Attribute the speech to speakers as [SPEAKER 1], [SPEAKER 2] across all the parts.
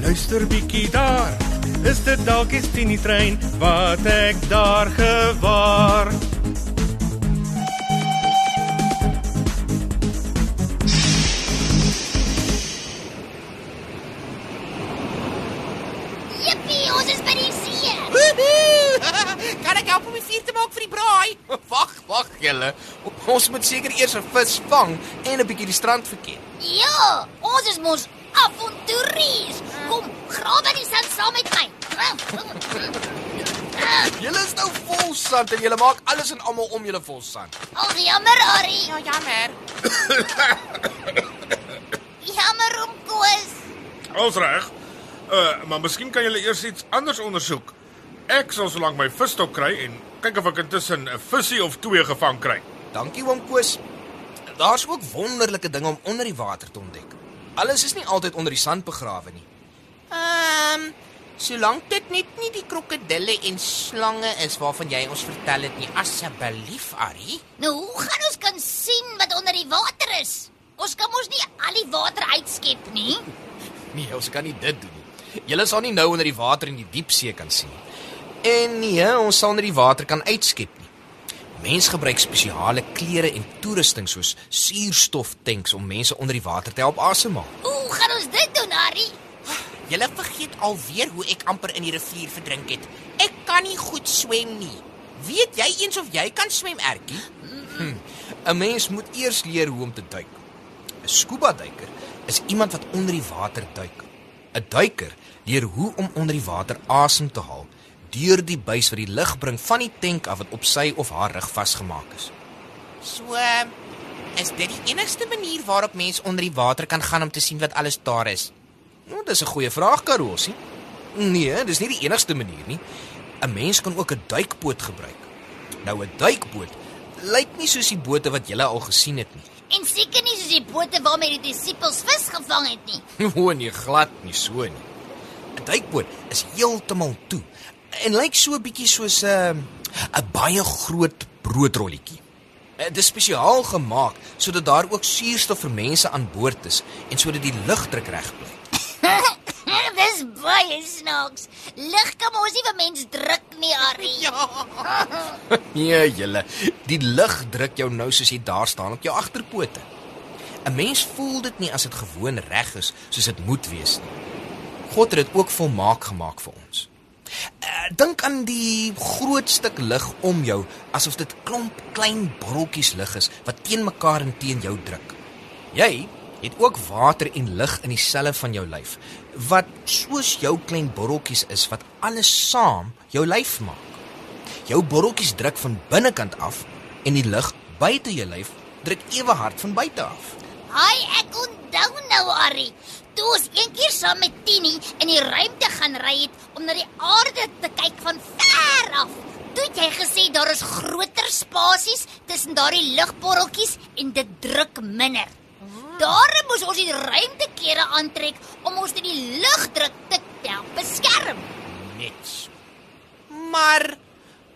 [SPEAKER 1] luister bietjie daar. Is dit dalk die Tini trein wat ek daar gewaar?
[SPEAKER 2] Jippie, ons is by die see.
[SPEAKER 3] kan ek help om die vuur te maak vir die braai? Wag, wag julle. Ons moet seker eers 'n vis vang en 'n bietjie die strand verken.
[SPEAKER 2] Ja, ons is mos avonturiers. Kom, grawe die sand saam met my.
[SPEAKER 3] Julle is nou vol sand en julle maak alles en almal om julle vol sand.
[SPEAKER 2] Ag, jammer, Ari.
[SPEAKER 3] Ja, jammer.
[SPEAKER 2] Jammer om koes.
[SPEAKER 4] Alles reg. Uh, maar miskien kan julle eers iets anders ondersoek. Ek sal solank my visstok kry en kyk of ek intussen 'n visie of twee gevang kry.
[SPEAKER 3] Dankie oom Koos. Daar's ook wonderlike dinge om onder die water te ontdek. Alles is nie altyd onder die sand begrawe nie. Ehm, um, solank dit net nie die krokodille en slange is waarvan jy ons vertel het nie, asseblief, Ari.
[SPEAKER 2] Nou, hoe gaan ons kan sien wat onder die water is? Ons kan mos nie al die water uitskep nie.
[SPEAKER 3] Nee, ons kan nie dit doen nie. Julle sal nie nou onder die water in die diepsee kan sien nie. En nee, ons sal nie die water kan uitskep nie. Mense gebruik spesiale klere en toerusting soos suurstoftanks om mense onder die water te help asemhaal.
[SPEAKER 2] Hoe gaan ons dit doen, Ari?
[SPEAKER 3] Julle vergeet alweer hoe ek amper in die rivier verdrink het. Ek kan nie goed swem nie. Weet jy eens of jy kan swem, Ertjie? Hm. 'n Mens moet eers leer hoe om te duik. 'n Scuba duiker is iemand wat onder die water duik. 'n Duiker leer hoe om onder die water asem te haal deur die buis wat die lug bring van die tank af wat op sy of haar rug vasgemaak is. So, is dit die enigste manier waarop mens onder die water kan gaan om te sien wat alles daar is? Nou, dis 'n goeie vraag, Karosie. Nee, dis nie die enigste manier nie. 'n Mens kan ook 'n duikboot gebruik. Nou 'n duikboot lyk nie soos die bote wat jy al gesien het nie.
[SPEAKER 2] En seker nie soos die bote waarmee die disippels vis gevang het nie.
[SPEAKER 3] O nee, glad nie so nie. 'n Duikboot is heeltemal toe en lyk so 'n bietjie soos 'n uh, 'n baie groot broodrolletjie. Uh, Dit is spesiaal gemaak sodat daar ook suurstof vir mense aan boord is en sodat die lugdruk reg bly.
[SPEAKER 2] Dis baie snaaks. Lig kan mos nie vir mens druk nie, Ari. Ja.
[SPEAKER 3] Nee, julle, die lug druk jou nou soos jy daar staan op jou agterpote. 'n Mens voel dit nie as dit gewoon reg is soos dit moet wees nie. God het dit ook volmaak gemaak vir ons. Uh, Dink aan die groot stuk lig om jou asof dit klomp klein brokkies lig is wat teen mekaar en teen jou druk. Jy het ook water en lug in die selle van jou lyf wat soos jou klein borreltjies is wat alles saam jou lyf maak. Jou borreltjies druk van binnekant af en die lug buite jou lyf druk ewe hard van buite af.
[SPEAKER 2] Hi, ek onthou nou, Ari. Toe ons een keer saam met Tini in die ruimte gaan ry het om na die aarde te kyk van ver af. Toe jy gesê daar is groter spasies tussen daardie lugborreltjies en dit druk minder. Daarom moes ons die ruimteklere aantrek om ons teen die lugdruk te help beskerm.
[SPEAKER 3] Net so. Maar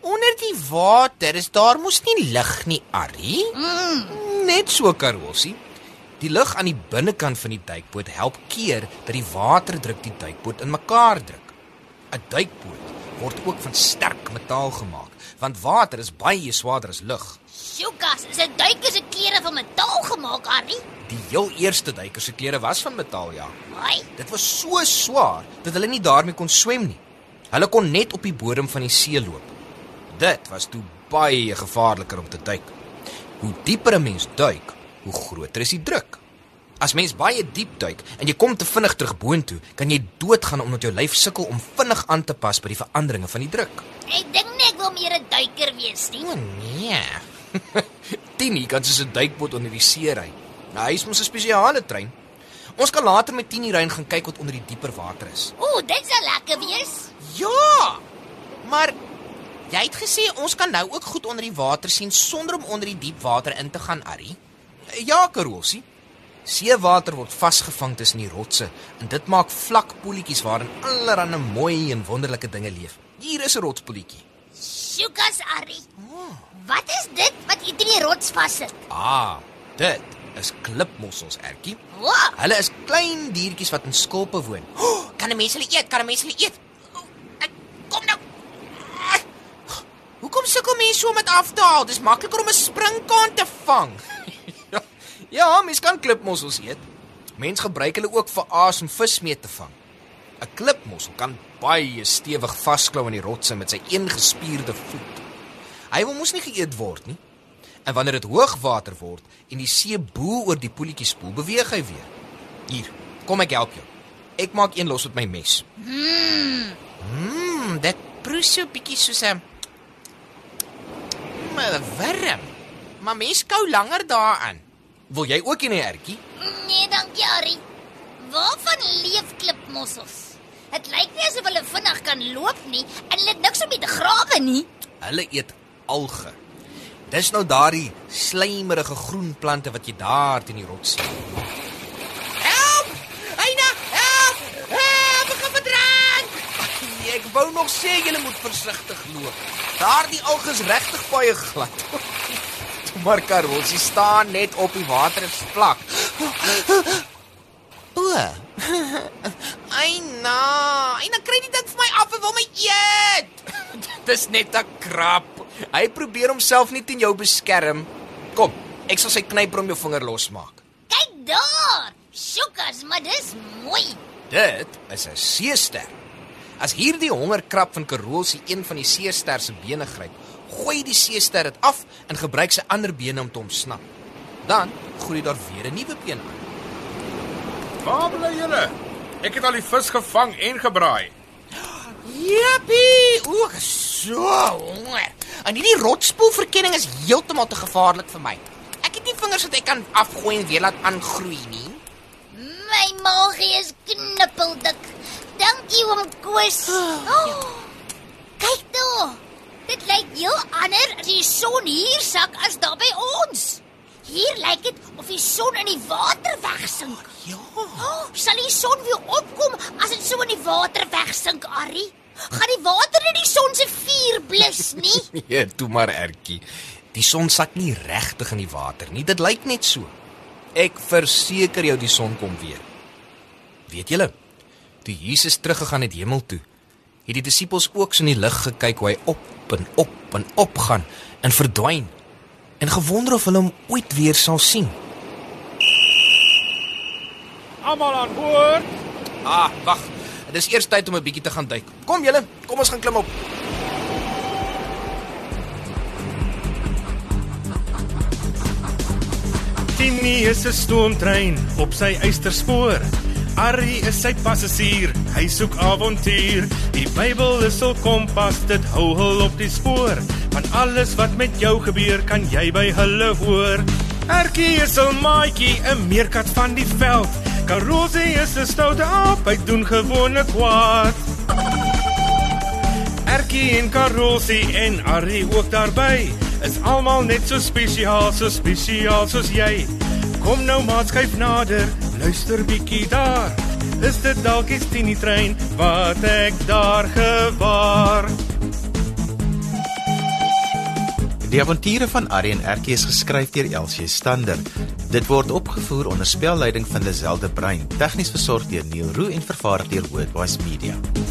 [SPEAKER 3] onder die water is daar mos nie lug nie, Arrie?
[SPEAKER 2] Mm.
[SPEAKER 3] Net so Karosie. Die lug aan die binnekant van die duikboot help keer dat die waterdruk die duikboot in mekaar druk. 'n Duikboot word ook van sterk metaal gemaak, want water is baie swaarder as lug.
[SPEAKER 2] Sjoekas, is 'n duiker se klere van metaal gemaak, Ari?
[SPEAKER 3] Die heel eerste duiker se klere was van metaal, ja.
[SPEAKER 2] Ai,
[SPEAKER 3] Dit was so swaar dat hulle nie daarmee kon swem nie. Hulle kon net op die bodem van die see loop. Dit was toe baie gevaarliker om te duik. Hoe dieper 'n mens duik, hoe groter is die druk. As mens baie diep duik en jy kom te vinnig terug boontoe, kan jy doodgaan omdat jou lyf sukkel om vinnig aan te pas by die veranderinge van die druk.
[SPEAKER 2] Ek dink nie ek wil meer 'n duiker wees nie.
[SPEAKER 3] O nee. Tini kan soos 'n duikboot onder die see ry. Nou hy is mos 'n spesiale trein. Ons kan later met Tini ry en gaan kyk wat onder die dieper water is.
[SPEAKER 2] Ooh, dit sal lekker wees.
[SPEAKER 3] Ja. Maar jy het gesê ons kan nou ook goed onder die water sien sonder om onder die diep water in te gaan, Arrie. Ja, Karolsie. Seewater word vasgevang tussen die rotse en dit maak vlak poeltjies waarin allerlei mooi en wonderlike dinge leef. Hier is 'n rotspoeltjie.
[SPEAKER 2] Sjoekas, Arrie. Wat is dit wat jy teen die rots vassit?
[SPEAKER 3] Ah, dit is klipmossels, Ertjie.
[SPEAKER 2] Wow,
[SPEAKER 3] Hulle is klein diertjies wat in skulpe woon. Oh, kan 'n mens hulle eet? Kan 'n mens hulle eet? Oh, ek kom nou. Ah. Hoekom sukkel mense so om dit af te haal? Dis makliker om 'n springkaan te vang. Ja, mens kan klipmossels eet. Mens gebruik hulle ook vir aas en vis mee te vang. 'n Klipmossel kan baie stewig vasklou aan die rotse met sy een gespierde voet. Hy wil mos nie geëet word nie. En wanneer dit hoogwater word en die see bo oor die poeltjie spoel, beweeg hy weer. Hier, kom ek help jou. Ek maak een los met my mes. Mmm, dit proe so bietjie soos 'n maar warm. Maar mens kou langer daaraan. Wil jy ook 'n ertjie?
[SPEAKER 2] nee, dankie, Arrie. Waarvan leef klipmossels? Dit lyk nie asof hulle vinnig kan loop nie en hulle het niks om mee te grawe nie.
[SPEAKER 3] Hulle eet alge. Dis nou daardie slijmerige groen plante wat jy daar teen die rots sien. Help! Eina, help! Help, ek gaan verdrink! Ek wou nog sê jy moet versigtig loop. Daardie alge is regtig baie glad. Maar Karolsie staan net op die water is vlak. O. Eina, Eina kry die ding vir my af en wil my eet. Dis net 'n krap. Hy probeer homself nie teen jou beskerm. Kom, ek sal sy knyper om jou vinger losmaak.
[SPEAKER 2] Kyk daar. Sjoekas, maar dis mooi.
[SPEAKER 3] Dit is 'n seester. As hierdie hongerkrap van Karolsie een van die seester se bene gryp, gooi die seester dit af en gebruik sy ander bene om te ontsnap. Dan groei daar weer 'n nuwe been aan.
[SPEAKER 4] Waar bly julle? Ek het al die vis gevang en gebraai.
[SPEAKER 3] Jippie! O, ek is so honger. En hierdie rotspoelverkenning is heeltemal te gevaarlik vir my. Ek het nie vingers wat ek kan afgooi en weer laat aangroei nie.
[SPEAKER 2] My maagie is knippeldik. Dankie oom Koos. Oh, kyk toe. Dit lyk heel ander as die son hier sak as daar by ons. Hier lyk dit of die son in die water wegsink.
[SPEAKER 3] Ja.
[SPEAKER 2] Oh, sal die son weer opkom as dit so in die water wegsink, Arrie? Gaan die water in die son se vuur blus nie?
[SPEAKER 3] Ja, toe maar ertjie. Die son sak nie regtig in die water nie. Dit lyk net so. Ek verseker jou die son kom weer. Weet julle, toe Jesus teruggegaan het hemel toe, het die disippels ook so in die lug gekyk hoe hy op en op en op gaan en verdwyn en gewonder of hulle hom ooit weer sal sien.
[SPEAKER 1] Almal aan boord.
[SPEAKER 3] Ah, wag. Dit is eers tyd om 'n bietjie te gaan duik. Kom julle, kom ons gaan klim op.
[SPEAKER 1] Tini is 'n stoomtrein op sy eysterspoor. Arrie is sy passasier, hy soek avontuur. Die Bybel is hul kompas, dit hou hul op die spoor. Van alles wat met jou gebeur, kan jy by hulle hoor. Erkie is 'n maatjie, 'n meerkat van die veld. Karosie is 'n stoute aap, hy doen gewone kwaad. Erkie en Karosie en Arrie ook daarby. Is almal net so spesiaal, so spesiaal soos jy. Kom nou maat skuif nader, luister bietjie daar. Is dit dalk die Tini trein wat ek daar gewaar?
[SPEAKER 5] Die avonture van en Erkie is geskryf deur Elsie Stander. Dit word opgevoer onder spelleiding van Lazelle de Bruin, tegnies versorg deur Neil Roo en vervaar deur Worldwide Media.